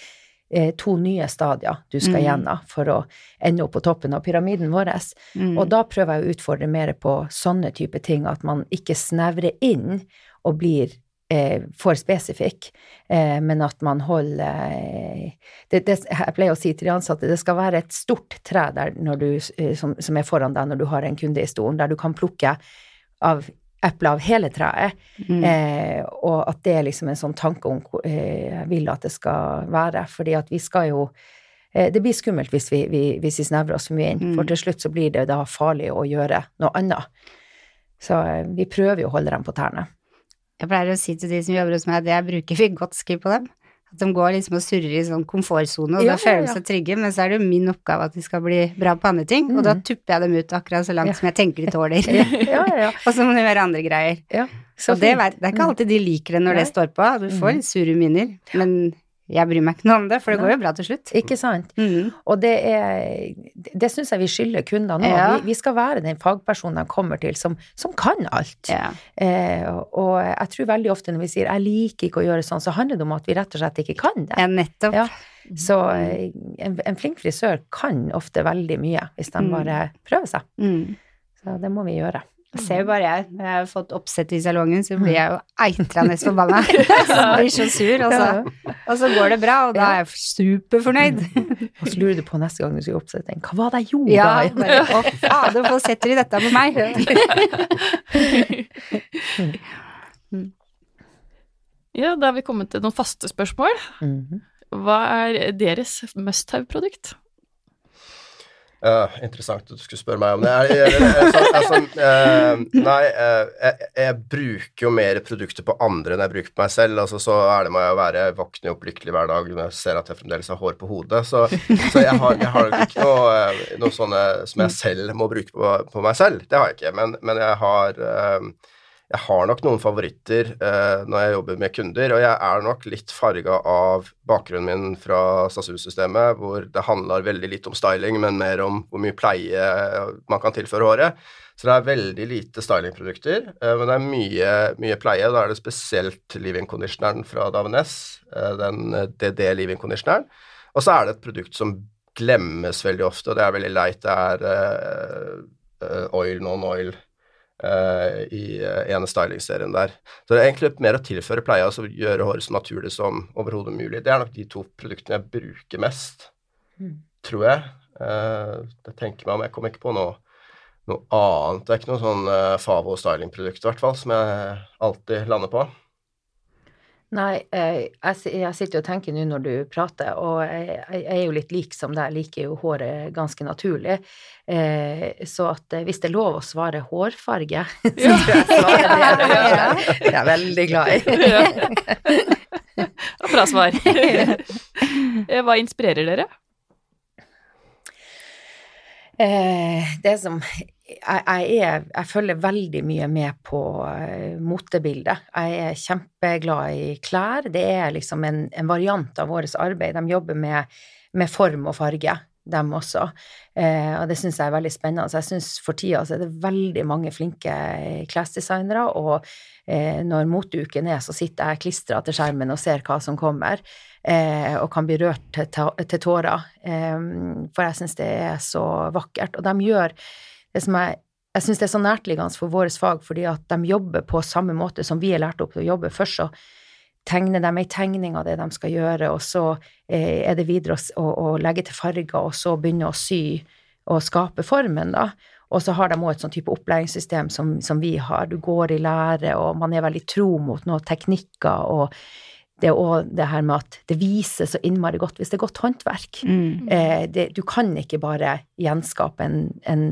to nye stadier du skal mm. gjennom for å ende opp på toppen av pyramiden vår. Mm. Og da prøver jeg å utfordre mer på sånne type ting, at man ikke snevrer inn og blir eh, for spesifikk, eh, men at man holder eh, det, det, Jeg pleier å si til de ansatte det skal være et stort tre du, eh, som, som, er foran deg når du har en kunde i stolen, der du kan plukke av eple av hele treet. Mm. Eh, og at det er liksom en sånn tanke om eh, jeg vil at det skal være. Fordi at vi skal jo eh, Det blir skummelt hvis vi, vi, hvis vi snevrer oss for mye inn, mm. for til slutt så blir det da farlig å gjøre noe annet. Så eh, vi prøver jo å holde dem på tærne. Jeg pleier å si til de som jobber hos meg, at jeg bruker *laughs* vi godt skriv på dem. At de går liksom og surrer i sånn komfortsone, og ja, da føler de seg trygge. Men så er det jo min oppgave at de skal bli bra på andre ting, mm. og da mm. tupper jeg dem ut akkurat så langt som jeg tenker de tåler. *laughs* *laughs* og så må de gjøre andre greier. og det, det, er ikke alltid de liker det når det står på, du får mm. litt sure miner, men jeg bryr meg ikke noe om det, for det går jo bra til slutt. Ikke sant? Mm. Og det er Det syns jeg vi skylder kundene nå. Ja. Vi, vi skal være den fagpersonen de kommer til som, som kan alt. Ja. Eh, og jeg tror veldig ofte når vi sier 'jeg liker ikke å gjøre sånn', så handler det om at vi rett og slett ikke kan det. ja, nettopp. Ja. Så eh, en, en flink frisør kan ofte veldig mye, hvis de Mm. bare prøver seg. Mm. Så det må vi gjøre. Ser jo bare jeg, når jeg har fått oppsett i salongen, så blir jeg jo *laughs* eitrende forbanna. *laughs* Jeg blir så sur, og så, og så går det bra, og da er jeg superfornøyd. *laughs* Og så lurer du på neste gang du skal oppsette en, hva var det jeg gjorde Ja, da? bare, å fader, hvorfor setter de dette på meg? Ja, da har vi kommet til noen faste spørsmål. Mhm. Hva er deres must have-produkt? Ja, interessant at du skulle spørre meg om det. Jeg, jeg, jeg, altså, eh, nei, eh, jeg, bruker jo mer produkter på andre enn jeg bruker på meg selv. Altså, så ærlig må jeg jo være. Jeg våkner opp lykkelig hver dag når jeg ser at jeg fremdeles har hår på hodet. Så, så jeg, har, har ikke noe, eh, noe sånne som jeg selv må bruke på, på meg selv. Det har jeg ikke. Men, men jeg har jeg har nok noen favoritter eh, når jeg jobber med kunder, og jeg er nok litt farga av bakgrunnen min fra Sasu-systemet, hvor det handler veldig litt om styling, men mer om hvor mye pleie man kan tilføre håret. Så det er veldig lite stylingprodukter, eh, men det er mye, mye pleie. Da er det spesielt leave-in conditioneren fra Davines, eh, den eh, DD leave-in conditioneren. Og så er det et produkt som glemmes veldig ofte, og det er veldig leit. Det er eh, eh, oil, non-oil eh, i uh, ene stylingserien der. Så det er egentlig mer å tilføre pleie, altså gjøre håret så naturlig som overhodet mulig. Det er nok de to produktene jeg bruker mest, Mm. tror jeg. Uh, jeg tenker meg om, jeg kommer ikke på noe, noe annet. Det er ikke noe sånn Favo stylingprodukt, i hvert fall, som jeg alltid lander på. Nei, eh, jeg, jeg sitter og tenker nå når du prater, og jeg, jeg er jo litt lik som deg, liker jo håret ganske naturlig. Eh, så at eh, hvis det er lov å svare hårfarge, *laughs* så tror jeg svarer det. Det er jeg veldig glad i. *laughs* Ja. Bra svar. *laughs* Hva inspirerer dere? Eh, det som jeg, jeg, er, jeg følger veldig mye med på eh, motebildet. Jeg er kjempeglad i klær. Det er liksom en, en variant av vårt arbeid. De jobber med, med form og farge, dem også. Eh, og det syns jeg er veldig spennende. Så jeg syns for tida så er det veldig mange flinke klesdesignere, og eh, når moteuken er, så sitter jeg klistra til skjermen og ser hva som kommer eh, og kan bli rørt til, til tårer. Eh, for jeg syns det er så vakkert. Og de gjør det som jeg jeg syns det er så nærtliggende for vårt fag, fordi at de jobber på samme måte som vi er lært opp til å jobbe. Først så tegner de ei tegning av det de skal gjøre, og så eh, er det videre å, å, legge til farger, og så begynne å sy og skape formen, da. Og så har de òg et sånn type opplæringssystem som, som vi har. Du går i lære, og man er veldig tro mot noen teknikker, og det er òg det her med at det viser så innmari godt hvis det er godt håndverk. Mm. Eh, det, du kan ikke bare gjenskape en, en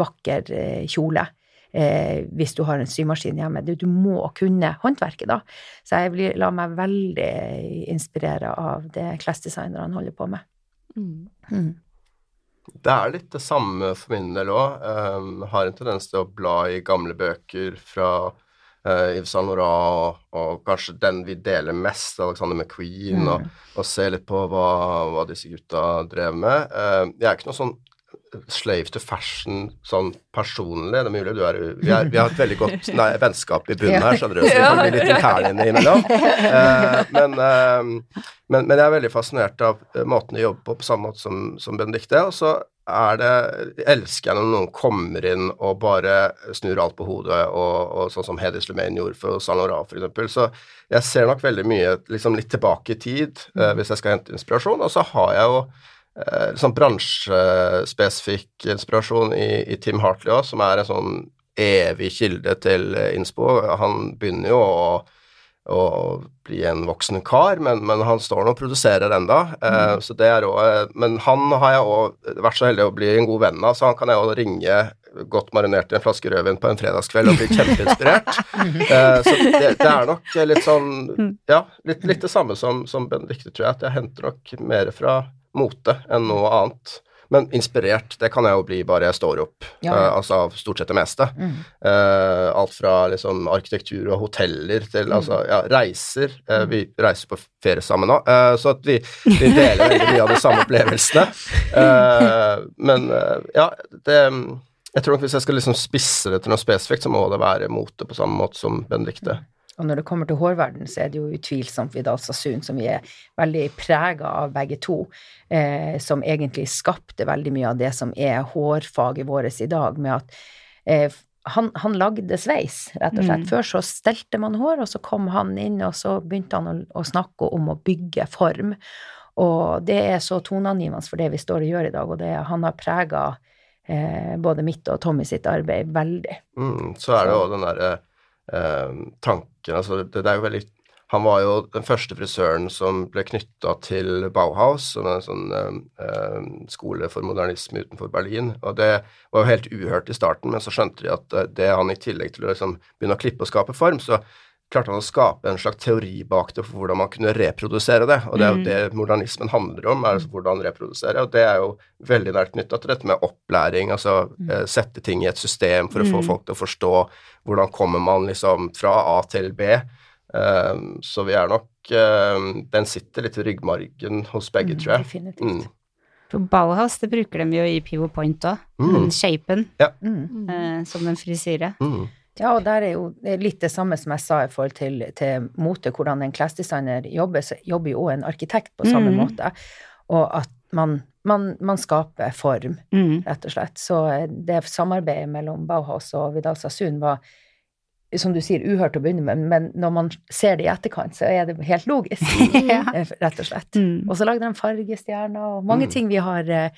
vakker eh, kjole eh, hvis du har en symaskin hjemme. Du, du må kunne håndverket, da. Så jeg blir, lar meg veldig inspirere av det klesdesignerne holder på med. Mm. Det er litt det samme for min del òg. Um, har en tendens til å bla i gamle bøker fra uh, Yves Saint Laurent, og, og kanskje den vi deler mest, Alexander McQueen, og, og se litt på hva, hva disse gutta drev med. Uh, jeg er ikke noe sånn slave to fashion sånn personlig. Det er mulig du er Vi, er, vi har et veldig godt nei, vennskap i bunnen her, skjønner du, så vi kan bli litt interne innimellom. Uh, men, uh, men, men jeg er veldig fascinert av måten de jobber på, på samme måte som, som Benedicte. Og så er det elsker jeg når noen kommer inn og bare snur alt på hodet, og, og sånn som Hedi Slumain gjorde for Saint Laurent, f.eks. Så jeg ser nok veldig mye liksom litt tilbake i tid eh, hvis jeg skal hente inspirasjon. Og så har jeg jo eh, sånn bransjespesifikk inspirasjon i, i Tim Hartley òg, som er en sånn evig kilde til eh, innspo. Han begynner jo å, å bli en voksen kar, men, men han står nå og produserer enda. Eh, så det er også, men han har jeg òg vært så heldig å bli en god venn av, så han kan jeg òg ringe godt marinert i en flaske rødvin på en fredagskveld og bli *laughs* kjempeinspirert. Eh, så det, det er nok litt sånn Ja, litt, litt det samme som, som Benedicte, tror jeg, at jeg henter nok mer fra mote enn noe annet. Men inspirert, det kan jeg jo bli bare jeg står opp, Ja, Uh, altså av stort sett det meste. Mm. Uh, alt fra liksom arkitektur og hoteller til Mm. altså ja, reiser. Uh, vi reiser på ferie sammen nå, så at vi, vi deler veldig mye av de samme opplevelsene. Men ja, det Jeg tror nok hvis jeg skal liksom spisse det til noe spesifikt, så må det være mote på samme måte som Benedicte. Og når det kommer til hårverden, så er det jo utvilsomt Vidal Sassoon som vi er veldig prega av begge to, eh, som egentlig skapte veldig mye av det som er hårfaget vårt i dag, med at eh, han, han lagde sveis, rett og slett. Mm. Før så stelte man hår, og så kom han inn, og så begynte han å, å snakke om å bygge form. Og det er så toneangivende for det vi står og gjør i dag, og det, han har prega eh, både mitt og Tommy sitt arbeid veldig. Mm, så er det jo den derre eh, tanken altså det, det er jo veldig Han var jo den første frisøren som ble knytta til Bauhaus, som er en sånn eh, eh, skole for modernisme utenfor Berlin. Og det var jo helt uhørt i starten, men så skjønte de at eh, det han i tillegg til å liksom begynne å klippe og skape form, så klarte han å skape en slags teori bak det for hvordan man kunne reprodusere det. Og det er jo Mm. det modernismen handler om, er altså hvordan reprodusere. Og det er jo veldig nært knytta til dette med opplæring, altså eh, sette ting i et system for å få Mm. folk til å forstå hvordan kommer man liksom fra A til B. Eh, så vi er nok eh, Den sitter litt i ryggmargen hos begge, Mm, tror jeg. Definitivt. Mm. For Bauhaus, det bruker de jo i Pivot Point òg. Mm. Den shapen Mm. eh, som en frisyre. Mm. Ja, og der er jo litt det samme som jeg sa i forhold til, til mote, hvordan en klesdesigner jobber, så jobber jo også en arkitekt på samme mm. måte. Og at man, man, man skaper form, Mm. rett og slett. Så eh, det samarbeidet mellom Bauhaus og Vidal Sasun var, som du sier, uhørt å begynne med, men når man ser det i etterkant, så er det helt logisk, *laughs* Ja. *laughs* eh, rett og slett. Mm. Og så lagde de fargestjerner og mange Mm. ting vi har eh,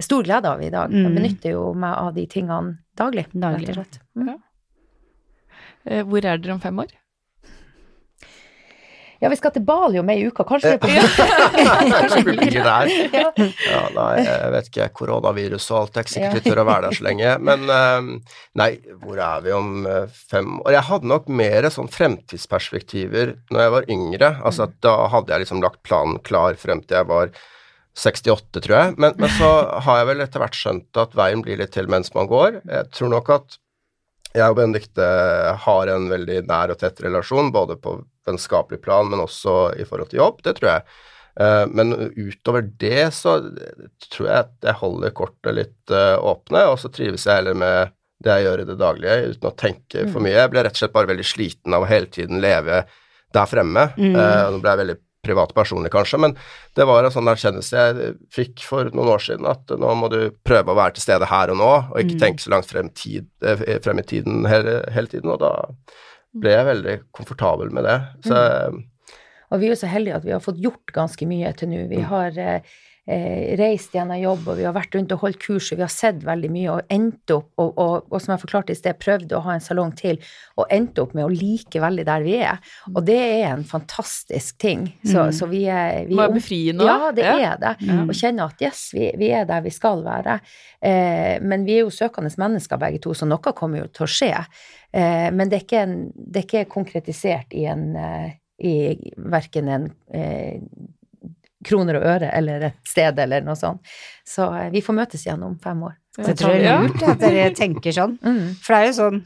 stor glede av i dag. Jeg Mm. benytter jo meg av de tingene daglig, Daglig. rett og slett. Mm. Eh, Hvor er dere om fem år? Ja, vi skal til Bali om ei uke, kanskje det *laughs* vi blir der. *laughs* ja. Ja, nei, jeg vet ikke, koronavirus og alt, Jeg er ikke sikkert vi tør å være der så lenge. Men eh, nei, hvor er vi om eh, fem år? Jeg hadde nok mer sånn fremtidsperspektiver når jeg var yngre. Altså da hadde jeg liksom lagt planen klar frem til jeg var 68, tror jeg. Men, men så har jeg vel etter hvert skjønt at veien blir litt til mens man går. Jeg tror nok at jeg og Benedicte har en veldig nær og tett relasjon, både på vennskapelig plan, men også i forhold til jobb. Det tror jeg. Eh, Men utover det så tror jeg at jeg holder kortet litt eh, åpne, og så trives jeg heller med det jeg gjør i det daglige, uten å tenke for mye. Jeg ble rett og slett bare veldig sliten av å hele tiden leve der fremme. Mm. Eh, Nå ble jeg veldig privat personlig, kanskje, men det var en sånn erkjennelse jeg fikk for noen år siden, at nå må du prøve å være til stede her og nå, og ikke Mm. tenke så langt frem, tid, eh, frem i tiden hele, hele tiden, og da ble jeg veldig komfortabel med det. Så Og vi er jo så heldige at vi har fått gjort ganske mye til nå. Vi har eh, eh, reist gjennom jobb, og vi har vært rundt og holdt kurs, og vi har sett veldig mye, og endt opp, og, og, og som jeg forklarte i sted, prøvde å ha en salong til, og endte opp med å like veldig der vi er. Og det er en fantastisk ting. Så, Mm. så vi er vi er- befriende Ja, det Ja. er det. Mm. Og kjenne at yes, vi, vi er der vi skal være. Eh, men vi er jo søkende mennesker begge to, så noe kommer jo til å skje. Eh, men det er, ikke en, det er ikke konkretisert i en eh, i verken en eh, kroner og øre eller et sted eller noe sånt. Så eh, vi får møtes igjen om fem år. Det tror jeg er lurt at dere *laughs* tenker sånn. Mm. For det er jo sånn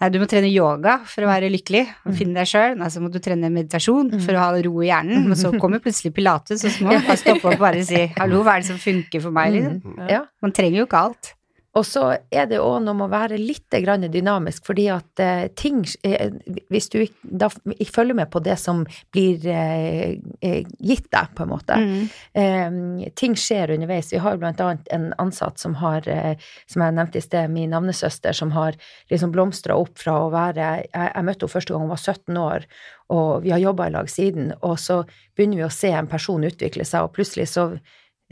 Nei, du må trene yoga for å være lykkelig og finne deg sjøl. Nei, så må du trene meditasjon for å ha ro i hjernen. Men så *laughs* kommer plutselig pilates, og så må man bare stoppe opp og bare si 'hallo, hva er det som funker for meg', liksom. Mm. Ja. Man trenger jo ikke alt. Og så er det òg noe med å være litt grann dynamisk, fordi at eh, ting eh, Hvis du da følger med på det som blir eh, gitt deg, på en måte. Mm. Eh, ting skjer underveis. Vi har blant annet en ansatt som har, som jeg nevnte i sted, min navnesøster, som har liksom blomstra opp fra å være Jeg, jeg møtte henne første gang hun var 17 år, og vi har jobba i lag siden. Og så begynner vi å se en person utvikle seg, og plutselig så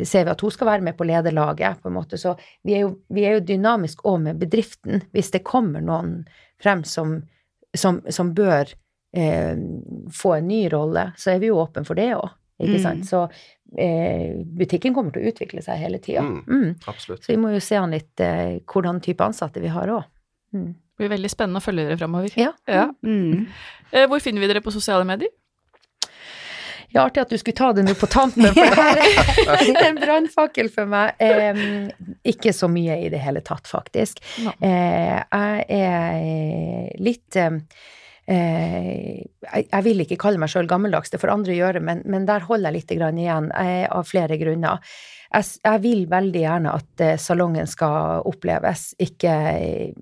ser vi at hun skal være med på lederlaget, på en måte. Så vi er jo, vi er jo dynamisk òg med bedriften. Hvis det kommer noen frem som, som, som bør eh, få en ny rolle, så er vi jo åpne for det òg. Ikke Mm. sant? Så eh, butikken kommer til å utvikle seg hele tida. Mm. Mm. absolutt. Så vi må jo se an litt eh, hvordan type ansatte vi har òg. Mm. Det blir veldig spennende å følge dere framover. Ja. Ja. Mm. Eh, Hvor finner vi dere på sosiale medier? Ja, artig at du skulle ta det nå på tampen, for det er *laughs* en brannfakkel for meg. Eh, ikke så mye i det hele tatt, faktisk. No. Eh, jeg er litt eh, jeg, jeg vil ikke kalle meg sjøl gammeldags, det får andre gjøre, men, men der holder jeg litt grann igjen, eh, av flere grunner. Jeg, jeg vil veldig gjerne at eh, salongen skal oppleves, ikke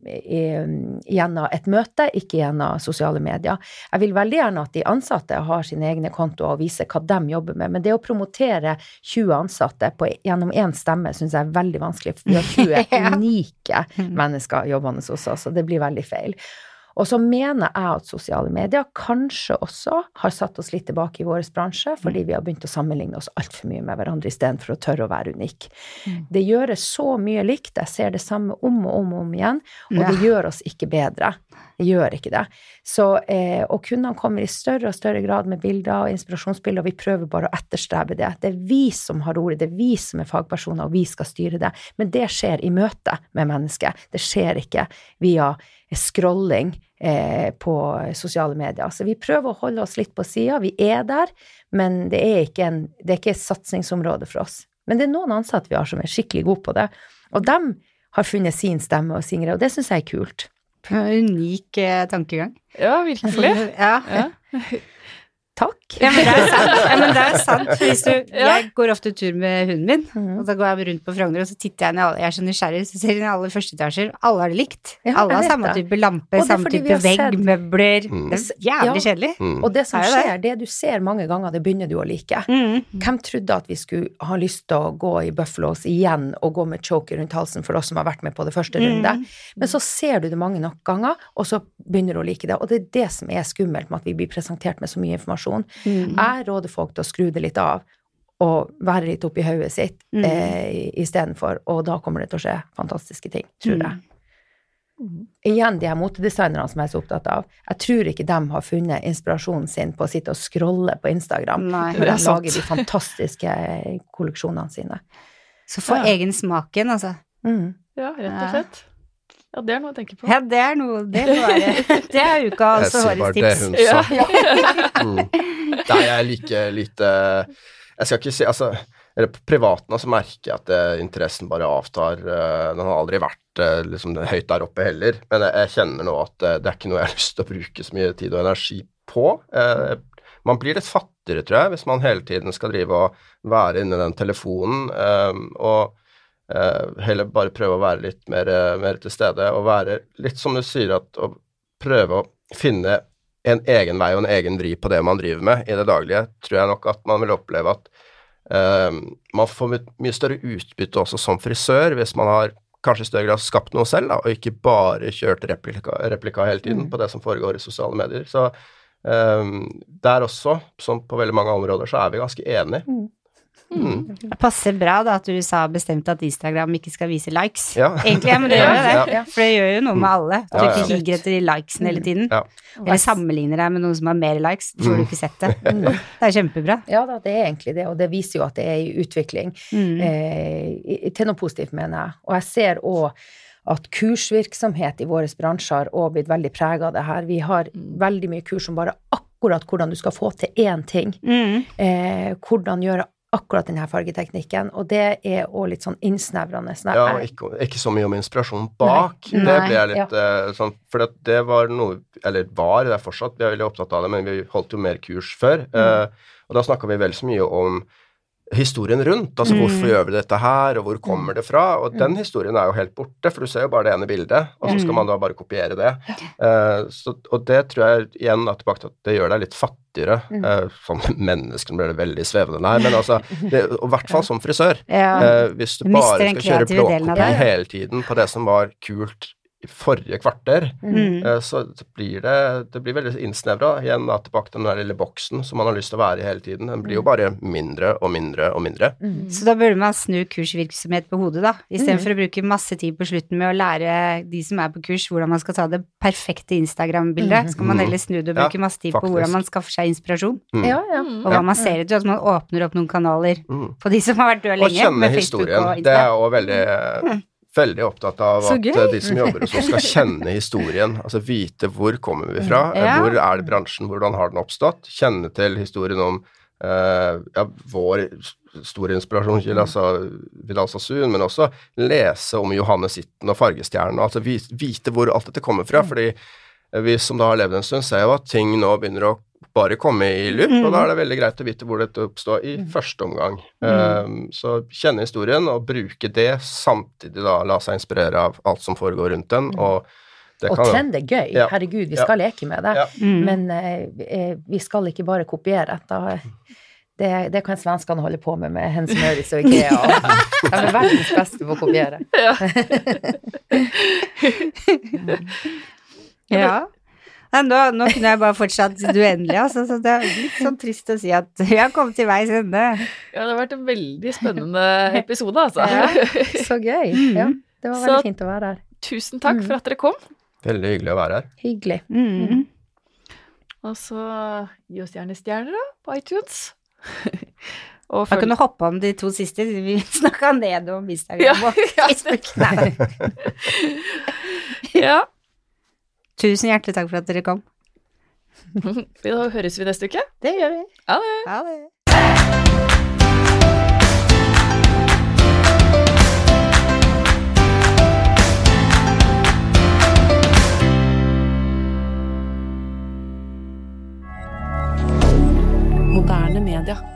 gjennom et møte, ikke gjennom sosiale medier. Jeg vil veldig gjerne at de ansatte har sine egne kontoer og viser hva de jobber med, men det å promotere 20 ansatte på, gjennom én stemme syns jeg er veldig vanskelig, vi har 20 *laughs* unike mennesker jobbende hos oss, så det blir veldig feil. Og så mener jeg at sosiale medier kanskje også har satt oss litt tilbake i vår bransje, fordi vi har begynt å sammenligne oss altfor mye med hverandre istedenfor å tørre å være unik. Det gjøres så mye likt, jeg ser det samme om og om og om igjen, og det gjør oss ikke bedre. Det gjør ikke det. Så, eh, og kundene kommer i større og større grad med bilder og inspirasjonsbilder, og vi prøver bare å etterstrebe det. Det er vi som har ordet, det er vi som er fagpersoner, og vi skal styre det. Men det skjer i møte med mennesket. Det skjer ikke via scrolling eh, på sosiale medier. Så vi prøver å holde oss litt på sida. Vi er der, men det er ikke, en, det er ikke et satsingsområde for oss. Men det er noen ansatte vi har som er skikkelig gode på det, og de har funnet sin stemme og sin greie, og det syns jeg er kult. Unik eh, tankegang. Ja, virkelig. *laughs* Ja. Ja. *laughs* Takk. Ja, men det er sant. Ja, men det er sant. Hvis du, *laughs* Ja. Jeg går ofte tur med hunden min, Mhm. og da går jeg rundt på Frogner, og så titter jeg ned alle Jeg er så nysgjerrig, så ser jeg i alle første etasjer. Alle har det likt. Alle har samme type lampe, samme type vegg, sett- møbler. Mm. Det er jævlig kjedelig. Mm. Og det som Er skjer, det du ser mange ganger, det begynner du å like. Mm. Hvem trodde at vi skulle ha lyst til å gå i Buffalos igjen og gå med choker rundt halsen for oss som har vært med på det første runde? Men så ser du det mange nok ganger, og så begynner du å like det. Og det er det som er skummelt med at vi blir presentert med så mye informasjon. Mm. Jeg råder folk til å skru det litt av og være litt oppi hodet sitt Mm. eh, istedenfor, og da kommer det til å skje fantastiske ting, tror jeg. Mm. Igjen de her motedesignerne som jeg er så opptatt av. Jeg tror ikke de har funnet inspirasjonen sin på å sitte og scrolle på Instagram Nei, når er de lager de fantastiske kolleksjonene sine. Så få Ja. egen smaken, altså. Mm. Ja, rett og slett. Ja, det er noe å tenke på. Ja, det er noe Det må *laughs* Det er uka, Jeg altså sier bare det hun sa. Ja. *laughs* Mm. Nei, jeg er like lite Jeg skal ikke si Altså, eller på privaten så merker jeg at eh, interessen bare avtar. eh, den har aldri vært eh, liksom høyt der oppe heller, men jeg, jeg kjenner nå at eh, det er ikke noe jeg har *laughs* lyst til å bruke så mye tid og energi på. Man blir litt fattigere, tror jeg, hvis man hele tiden skal drive og være inni den telefonen, og heller bare prøve å være litt mer, mer til stede, og være litt som du sier, at å prøve å finne en egen vei og en egen vri på det man driver med i det daglige, tror jeg nok at man vil oppleve at uh, man får mye større utbytte også som frisør hvis man har kanskje i større grad skapt noe selv, da, og ikke bare kjørt replika, replika hele tiden Mm. på det som foregår i sosiale medier. Så um, der også, som på veldig mange områder, så er vi ganske enige. Mm. Mm. Det passer bra da at USA har bestemt at Instagram ikke skal vise likes. Ja. Egentlig, ja, men det gjør jo det. For det gjør jo noe med alle. At du Ja, ikke ja. higer etter de likesene hele tiden. Ja. Eller sammenligner deg med noen som har mer likes, får du Mm. ikke sett det. Mm. Det er kjempebra. Ja da, det er egentlig det, og det viser jo at det er i utvikling. Mm. eh, til noe positivt, mener jeg. Og jeg ser òg at kursvirksomhet i våre bransjer har òg blitt veldig prega av det her. Vi har veldig mye kurs som bare akkurat hvordan du skal få til én ting. Mm. Eh, hvordan gjøre akkurat denne fargeteknikken. Og det er òg litt sånn innsnevrende. Sånn Ja, ikke, ikke så mye om inspirasjonen bak. Nei. Det ble jeg litt eh, sånn For det, det var noe Eller var, det er fortsatt, vi er veldig opptatt av det, men vi holdt jo mer kurs før. eh, og da snakka vi vel så mye om historien rundt. Altså Mm. hvorfor gjør vi dette her, og hvor kommer det fra? Og den historien er jo helt borte, for du ser jo bare det ene bildet, og så skal Mm. man da bare kopiere det. Uh, så, og det tror jeg igjen at det gjør deg litt fattigere. Mm. Eh, *laughs* som menneske blir det veldig svevende, nei, men altså det, og I hvert fall som frisør. Ja. Uh, hvis du bare skal kjøre blåkopi hele tiden på det som var kult i forrige kvarter, Mm. eh, så blir det, det blir veldig innsnevra. Igjen da, tilbake til den der lille boksen som man har lyst til å være i hele tiden. Den blir jo bare mindre og mindre og mindre. Mm. Så da burde man snu kursvirksomhet på hodet, da. Istedenfor Mm. å bruke masse tid på slutten med å lære de som er på kurs, hvordan man skal ta det perfekte Instagram-bildet. Mm. Så kan man Mm. heller snu det og Ja, bruke masse tid på hvordan man skaffer seg inspirasjon. Mm. Ja, ja. Mm. Og hva man ser etter, at man åpner opp noen kanaler Mm. på de som har vært døde Og lenge, kjenne historien. Det er òg veldig, veldig opptatt av at eh, de som jobber hos oss, skal kjenne historien. Altså vite hvor kommer vi fra, Ja. hvor er det bransjen, hvordan har den oppstått. Kjenne til historien om uh, ja, vår store inspirasjonskilde, altså Vidal Sassoon, men også lese om Johannes Itten og Fargestjernen, altså vite hvor alt dette kommer fra. fordi vi som da har levd en stund, ser jo at ting nå begynner å bare komme i loop, mm. og da er det veldig greit å vite hvor dette oppstår i mm. første omgang. Mm. Um, så kjenne historien og bruke det, samtidig da la seg inspirere av alt som foregår rundt den. Mm. og det og trend er gøy. Ja. Herregud, vi skal ja. leke med det. Ja. Mm. Men eh, vi skal ikke bare kopiere. Da, det, det, kan svenskene holde på med med Hens Møris og Ikea. Og *laughs* de er verdens beste på å kopiere. Ja. *laughs* ja. Nå, nå, kunne jeg bare fortsatt uendelig, altså. Så det er litt sånn trist å si at *laughs* vi har kommet til veis ende. Ja, det har vært en veldig spennende *laughs* episode, altså. Ja, så gøy. *laughs* Ja, det var veldig så, fint å være her. Tusen takk for at dere kom. Veldig hyggelig å være her. Hyggelig. Mm. Og så gi oss gjerne stjerner, da, på iTunes. Og følg... Jeg kunne hoppe om de to siste, vi snakka ned om Instagram og Facebook. Ja, ja. Tusen hjertelig takk for at dere kom. *laughs* Da høres vi neste uke. Det gjør vi. Ha det. Ha det. Moderne media.